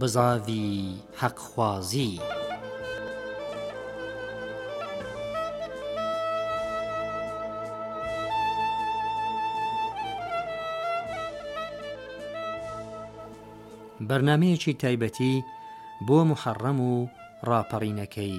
بزاڤی حەق خوازی. بەرنامەیەکی تایبەتی بۆ محەڕەم و ڕاپەڕینەکەی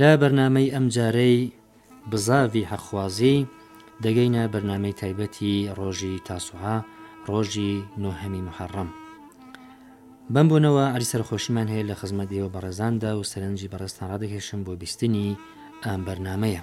لە بەرنامەی ئەمجارەی بزاڤی حەقخوازی دەگەینە بەرنامەی تایبەتی ڕۆژی تاسوعا ڕۆژی نۆهەمی محەڕەم. بەم بۆنەوە عەلی سەرخۆشیمان هەیە لە خزمەت ئێوە بەڕێزاندا و سەرنجی بەڕێزتان ڕادەکێشم بۆ بیستنی ئەم بەرنمەیە.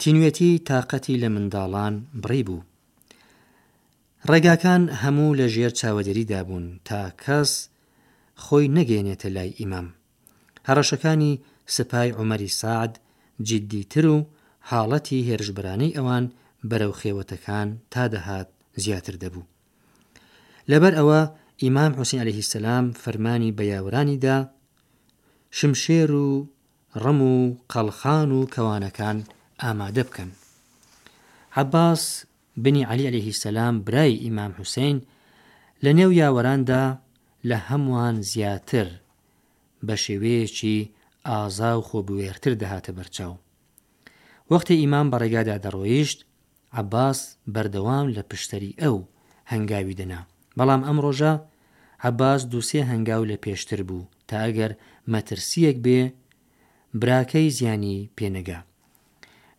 تینوێتی تاقەتی لە منداڵان بڕیبوو. ڕێگاکان هەموو لە ژێر چاوەدێریدا بوون تا کەس خۆی نەگەێنێتە لای ئیمام. هەڕەشەکانی سپای عومەری سعد جددی تر و حاڵەتی هێرشبەرانەی ئەوان بەرەو خێوەتەکان تا دەهات زیاتر دەبوو. لەبەر ئەوە ئیمام حوسین علیه السلام فەرمانی بە یاوەرانی دا شمشێر و ڕم و قەڵخان و کەوانەکان ئامادە بکەن. عەباس بنی عەلی علیە سلام برای ئیمام حوسەین لە نێو یاوەراندا لە هەمووان زیاتر بە شێوەیەکی ئازا و خۆبوێرتر دەهاتە بەرچاو. وەختێ ئیمام بە ڕێگادا دەڕۆیشت، عەباس بەردەوام لە پشتەری ئەو هەنگاوی دەنا، بەڵام ئەم ڕۆژە عەباس دوو سێ هەنگاو لە پێشتر بوو تا ئەگەر مەترسییەک بێ براکەی زیانی پێ نەگا.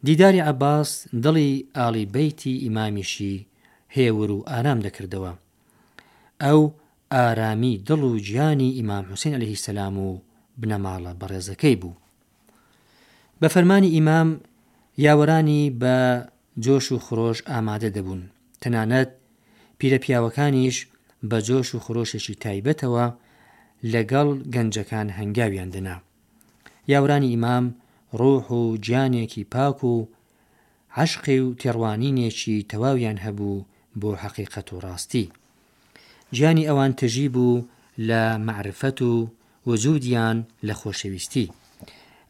دیداری عەباس دڵی ئاڵی بەیتی ئیمامیشی هێور و ئارام دەکردەوە. ئەو ئارامی دڵ و گیانی ئیمام حوسێن علیە سلام و بنەماڵە بەڕێزەکەی بوو. بە فەرمانی ئیمام یاوەرانی بە جۆش و خرۆش ئامادە دەبوون تەنانەت پیرە پیاوەکانیش بە جۆش و خرۆشێکی تایبەتەوە لەگەڵ گەنجەکان هەنگاویان دەنا یاورانی ئیمام ڕوح و گیانێکی پاک و عشقی و تێڕوانینێکی تەواویان هەبوو بۆ حەقیقەت و ڕاستی گیانی ئەوان تژی بوو لە مەعرفەت و وجودیان لە خۆشەویستی.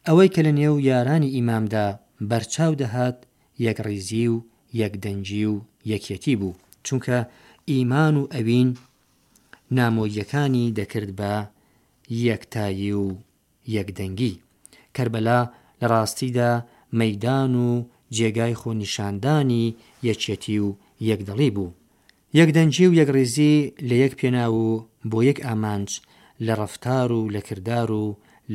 ئەوەی کە لە نێو یارانی ئیمامدا بەرچاو دەهات یەکڕیزی و یەکدەنگی و یەکیەتی بوو، چونکە ئیمان و ئەوین نامۆییەکانی دەکرد بە یەکتایی و، یەکدەنگی کەربەلا لە ڕاستیدا مەیدان و جێگای خۆنیشاندانی یەکیەتی و یەکدڵی بوو. یەکدەنگی و یەکڕیزی لە یەک پێناو و بۆ یەک ئامانج لە ڕەفتار و لە کردار و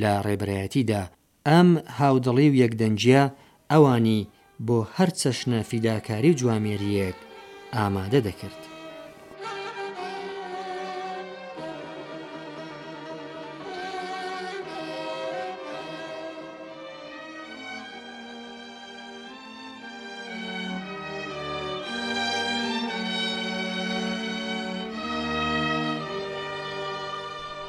لە ڕێبەرایەتیدا، ئەم هاودڵی و یەکدەنگییە ئەوانی بۆ هەر چەشنە فیداکاری و جوامێرییەک ئامادە دەکرد.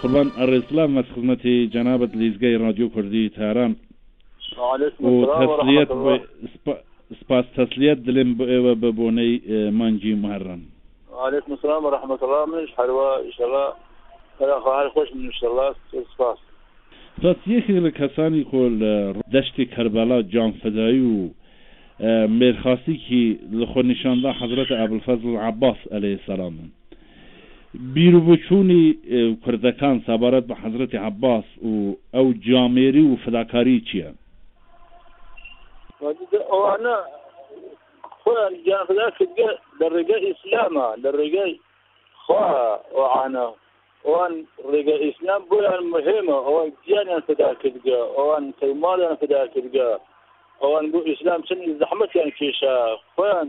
قوربان ڕێزسلاڤ مەست خزمەتی جەنابت لیزگەی ڕادیو کوردی تاران. و تەسلیەت سپاس تەسلیەت دلێم بۆ ئێوە بە بۆنەی مانگی موحەرەم. وعلیکم السلام ورحمە اللە منیش هەروا ئیشەڵا هەرا خواهر خۆش من ئیشەڵا زۆر سپاس. سپاس یەکێک لە کەسانی کۆ لە دەشتی کەربەلا جان فدایی و مێرخاسیکی لە خۆ نیشاندا حضرت ابوالفضل العباس علیە السلامن بیروبچوونی کوردەکان سەبارەت بە حەزرەتی عەباس و ئەو جامێری و فداکاریی چییە؟ واجدە ئەوانە خۆیان گیان فدا کردگە لە ڕێگای ئیسلامە لە ڕێگای خوا ئەوانە ئەوان ڕێگای ئیسلام بۆیان مهمە ئەوان گیانیان فدا کردگە ئەوان سەرماڵیان فدا کردگە ئەوان بۆ ئیسلام چەندی زەحمەتیان کێشە خۆیان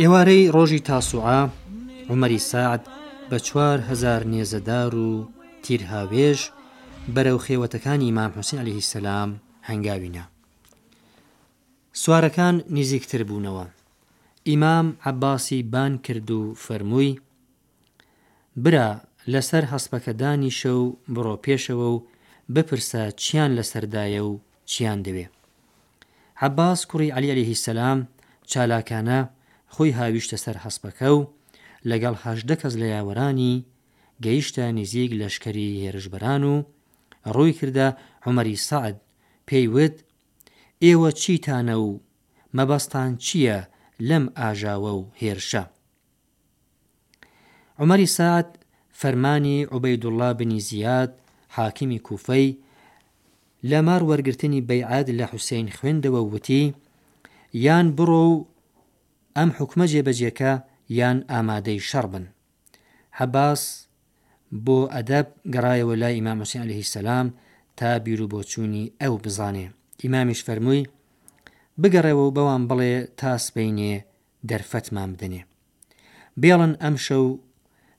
ئێوارەی ڕۆژی تاسوعا عومەری سعد بە چوار هزار نێزەدار و تیرهاوێژ بەرەو خێوەتەکانی مام حوسین علیهی سەسلام هەنگاوینە سوارەکان نزیکتر بوونەوە ئیمام عباسی بان کرد و فەرمووی برا لەسەر هەسپەکە دانیشە و بڕۆ پێشەوە و بپرسە چیان لەسەردایە و چیان دەوێ. عەباس کوڕی عەلی علیە السلام چالاکانە خۆی هاویشتە سەر هەسپەکە و لەگەڵ هەژدە کەس لە یاوەرانی گەیشتە نیزیک لەشکەری هێرشبەران و ڕووی کردە عومەری سەعد پێی وت، ئێوە چیتانە و مەبەستان چییە لەم ئاژاوە و هێرشە؟ عومەری سەعد فەرمانی عوبەیدوڵڵا بنی زیاد حاکمی کوفەی لە مەڕ وەرگرتنی بەیعەت لە حوسەین خوێندەوە و وتی، یان بڕۆ و ئەم حوکمە جێبەجێکە یان ئامادەی شەڕ بن. عەباس بۆ ئەدەب گەڕایەوە لای ئیمام حوسەین عەلەیهی سەلام تا بیروبۆچوونی ئەو بزانێ. ئیمامیش فەرمووی، بگەڕێوە و بەوان بڵێ تا سبەینێ دەرفەتمان بدەنێ بێڵن ئەمشەو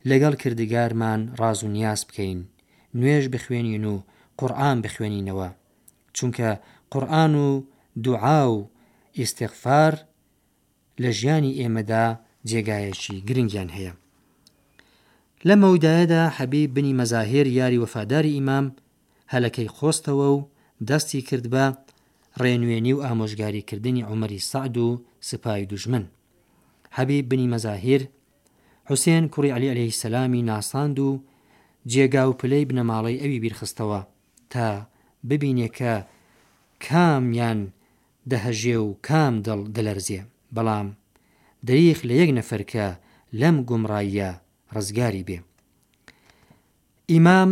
لەگەڵ کردگارمان ڕاز و نیاز بکەین، نوێژ بخوێنین و قورئان بخوێنینەوە، چونکە قورئان و دوعا و ئیستیغفار لە ژیانی ئێمەدا جێگایەکی گرنگیان هەیە. لەم مەودایەدا حەبیب بنی مەزاهیر یاری وەفاداری ئیمام هەلەکەی قۆستەوە و دەستی کرد بە ڕێنوێنی و ئامۆژگاری کردنی عومەری سەعد و سپای دوژمن. حەبیب بنی مەزاهیر، حوسێن کوڕی عەلی علیە سلام ی ناساند و جێگا و پلەی بنەماڵەی ئەوی بیرخستەوە تا ببینێ کە کام یان دەهەژێ و کام دڵ دەلەرزێ بەڵام دریخ لە یەک نەفەر کە لەم گومڕاییە ڕزگاری بێ ئیمام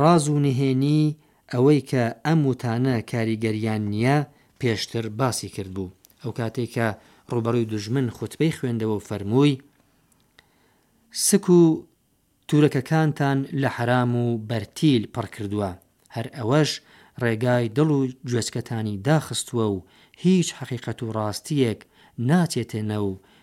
ڕاز و نهێنیی ئەوەی کە ئەم وتانە کاریگەریان نییە، پێشتر باسی کردبوو. ئەو کاتەی کە ڕووبەڕووی دوژمن خوتبەی خوێندەوە و فەرمووی، سک و تورەکەکانتان لە حەرام و بەرتیل پڕ کردووە، هەر ئەوەش ڕێگای دڵ و گوێچکەتانی داخستووە و هیچ حەقیقەت و ڕاستییەک ناچێتێنە و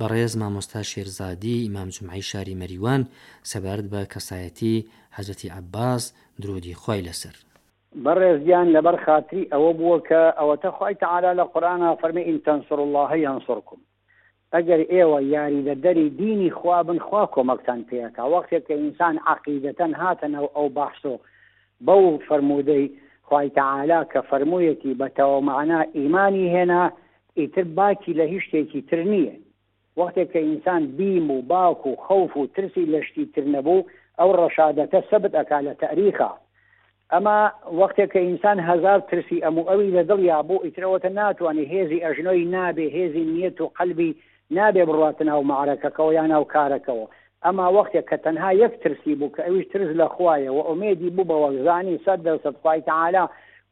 بەڕێز مامۆستا شێرزادی ئیمام جومعەی شاری مەریوان سەبارەت بە کەسایەتی حەزرەتی عەباس درودی خوای لەسەر. بەڕێز گیان لەبەر خاتری ئەوە بووە کە ئەوەتە خوای تەعالا لە قورئانا فەرمی ان تنصروا اللە ینصرکم ئەگەر ئێوە یاریدەدەری دینی خوا بن خوا کۆمەکتان پێ ئەکا وەختێ کە ئینسان عەقیدەتەن هاتە ناو ئەو بەحس و بەو فەرموودەی خوای تەعالا کە فەرموویەتی بە تەواو مەعنا ئیمانی هێنا ئیتر باکی لە هیچ شتێکی تر نییە. وەختێک کە ئینسان بیم و باک و خەوف و ترسی لە شتی تر نەبوو، ئەو ڕەشادەکە سەبت ئەکا لە تەئریخا. ئەما وەختێک کە ئینسان هەزار ترسی ئەم و ئەوی لە دڵیا بوو، ئیتر ئەوەتە ناتوانێ، هێزی ئەژنۆی نابێ، هێزی نیەت و قەلبی نابێ بڕواتە ناو مەعرەکەکەوە یا ناو کارەکەوە. ئەما وەختێک کە تەنها یەک ترسی بوو کە ئەویش ترس لە خوایە و ئومێدی بوو بەوەش، زانی سەد دەر سەد خوای تەعالا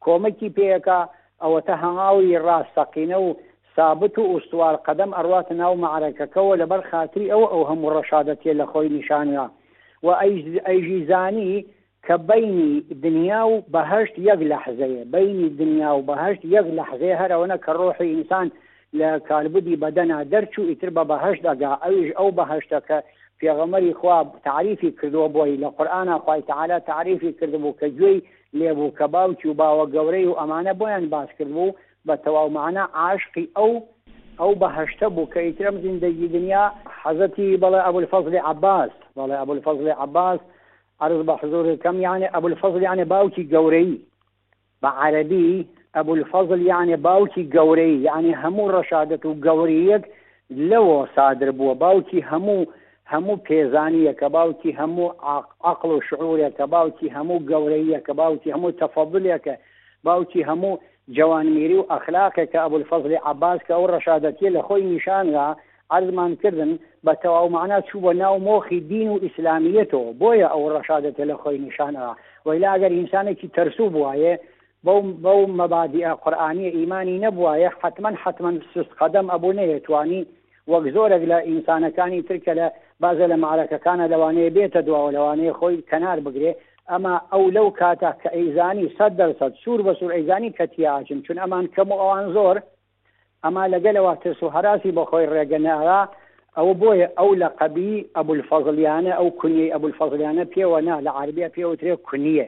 کۆمەکی پێ ئەکا، ئەوەتا هەنگاوی راستەقینە و سابت و ئوستوار قەدەم ئەڕواتە ناو مەعرەکەکەوە لەبەر خاتری ئەوە ئەو هەموو رەشادەتیە لە خۆی نیشانرا و ئەیژی زانی کە بەینی دنیا و بەهەشت یەک لەحزەیە بەینی دنیا و بەهەشت یەک لەحزەیە هەر ئەوەنە کە رۆحی ئینسان لە کالبدی بەدەنا دەرچوو ئیتر بە بەهەشت ئەگا ئەویش ئەو بەهەشتە کە پێغەمبەری خوا تەعریفی کردووە بۆی لە قورئانا خوای تەعالا تەعریفی کردبوو کە گوێی لێبوو کە باوکی و باوە گەورەی و ئەمانە بۆیان باس کردبوو بە تەواو مەعنا عاشقی ئەو ئەو بەهەشتە بوو کە ئیتر ئەم زیندەگی دنیا حەزەتی بەڵێ ئەبولفەزلی عەباس بەڵێ ئەبولفەزلی عەباس عرض بە حزورت کەم یانێ ئەبولفەزل یانێ باوکی گەورەی بە عەرەبی ئەبولفەزل یانێ باوکی گەورەی یانێ هەموو ڕەشادەت و گەورییەک لەوە سادر بووە باوکی هەموو هەموو پێزانییەکە باوکی هەموو عەقڵ و شعورێکە باوکی هەموو گەورەییەکە باوکی هەموو تەفەدولێکە باوکی هەموو جەوانمیری و ئەخلاقێکە ئەبولفەزلی عەباس کە ئەو ڕەشادەتییە لە خۆی نیشان دا عەرزمان کردن بە تەواو مەعنا چووە ناو مۆخی دین و ئیسلامییەتەوە بۆیە ئەو ڕەشادەتە لە خۆی نیشان دا وەیلا ئەگەر ئینسانێکی تەرسوو بووایێ بەو بەو مەبادیئە قورئانیە ئیمانی نەبوایە حەتمەن حەتمەن سوست قەدەم ئەبوو نەیەتوانی وەک زۆرێک لە ئینسانەکانی تر کە لە بازێ لە مەعرەکەکانە لەوانەیە بێتە دواوە لەوانەیە خۆی کەنار بگرێ ئەما ئەو لەو کاتە کە ئەیزانی سەد دەر سەد سوور بە سوور ئەیزانی کە تیا ئاچن چون ئەمان کەم و ئەوان زۆر ئەما لەگەلەوە ترس و هەراسی بۆ خۆی ڕێگە نارا ئەوە بۆیە ئەو لە قەبی ئەبول فەزلیانە ئەو کونیەی ئەبول فەزلیانە پێوە نا لە عربیە پێوترێ کونیە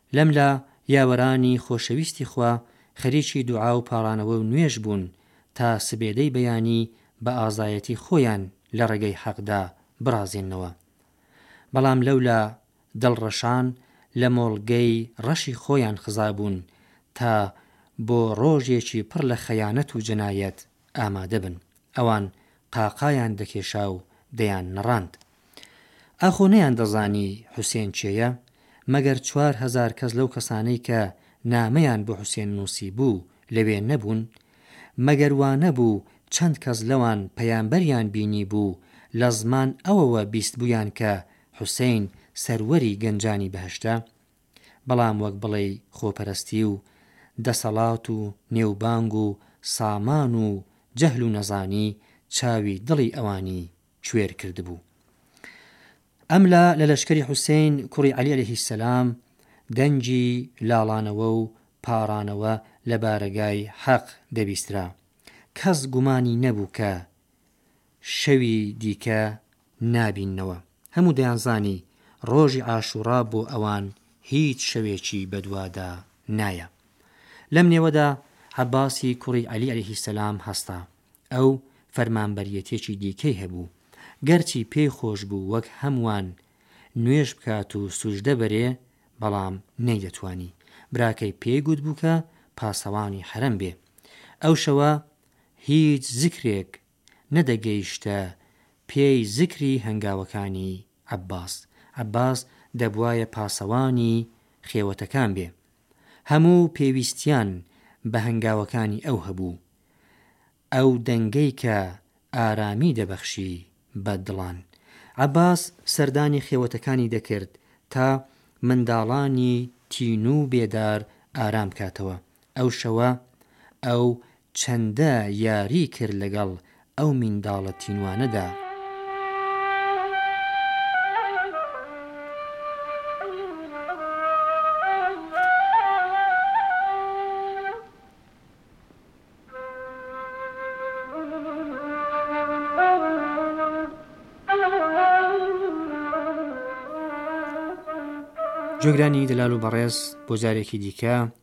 لەم لا یاوەرانی خۆشەویستی خوا خەریکی دوعا و پاڕانەوە و نوێژ بوون تا سبێدەی بەیانی بە ئازایەتی خۆیان لە ڕێگەی حەقدا بڕازێننەوە. بەڵام لەو لا دڵ ڕەشان لە مۆڵگەی ڕەشی خۆیان خزابوون تا بۆ ڕۆژێکی پڕ لە خەیانەت و جەنایەت، ئامادە بن. ئەوان قاقایان دەکێشا و دەیان نڕاند. ئاخۆ نەیاندەزانی حوسێن کێیە؟ مەگەر چوار هەزار کەس لەو کەسانەی کە نامەیان بۆ حوسێن نووسیبوو لەوێ نەبوون؟ مەگەر وا نەبوو چەند کەس لەوان پەیامبەریان بینیبوو لە زمان ئەوەوە بیستبوویان کە حوسەین سەروەری گەنجانی بەهەشتە؟ بەڵام وەک بڵێی خۆپەرەستی و دەسەڵات و نێوبانگ و سامان و جەهل و نەزانی چاوی دڵی ئەوانی کوێر کردبوو. ئەملا لە لەشکری حوسەین کوڕی عەلی عەلەیه سەلام دەنگی لاڵانەوە و پاڕانەوە لە بارەگای حەق دەبیسترا. کەس گومانی نەبوو کە شەوی دیکە نابیننەوە، هەموو دەیانزانی ڕۆژی عاشووڕا بۆ ئەوان هیچ شەوێکی بەدوادا نایە. لەم نێوەدا عەباسی کوڕی عەلی عەلەیه سەلام هەستا. ئەو فەرمانبەریەتێکی دیکەی هەبوو، گەرچی پێی خۆش بوو وەک هەمووان نوێژ بکات و سوجدە بەرێ، بەڵام نەیدەتوانی، براکەی پێی گوتبوو کە پاسەوانی حەرەم بێ. ئەو شەوە هیچ زکرێک نەدەگەیشتە پێی زیکری هەنگاوەکانی عەباس، عەباس دەبوایە پاسەوانی خێوەتەکان بێ، هەموو پێویستیان بە هەنگاوەکانی ئەو هەبوو، ئەو دەنگەی کە ئارامی دەبەخشی بە دڵان. عەباس سەردانی خێوەتەکانی دەکرد تا منداڵانی تینوو بێدار ئارام کاتەوە، ئەو شەوە ئەو چەندە یاری کرد لەگەڵ ئەو مینداڵە تینوانەدا. جۆگرانی دلال و بەڕێز بۆ جارێکی دیکە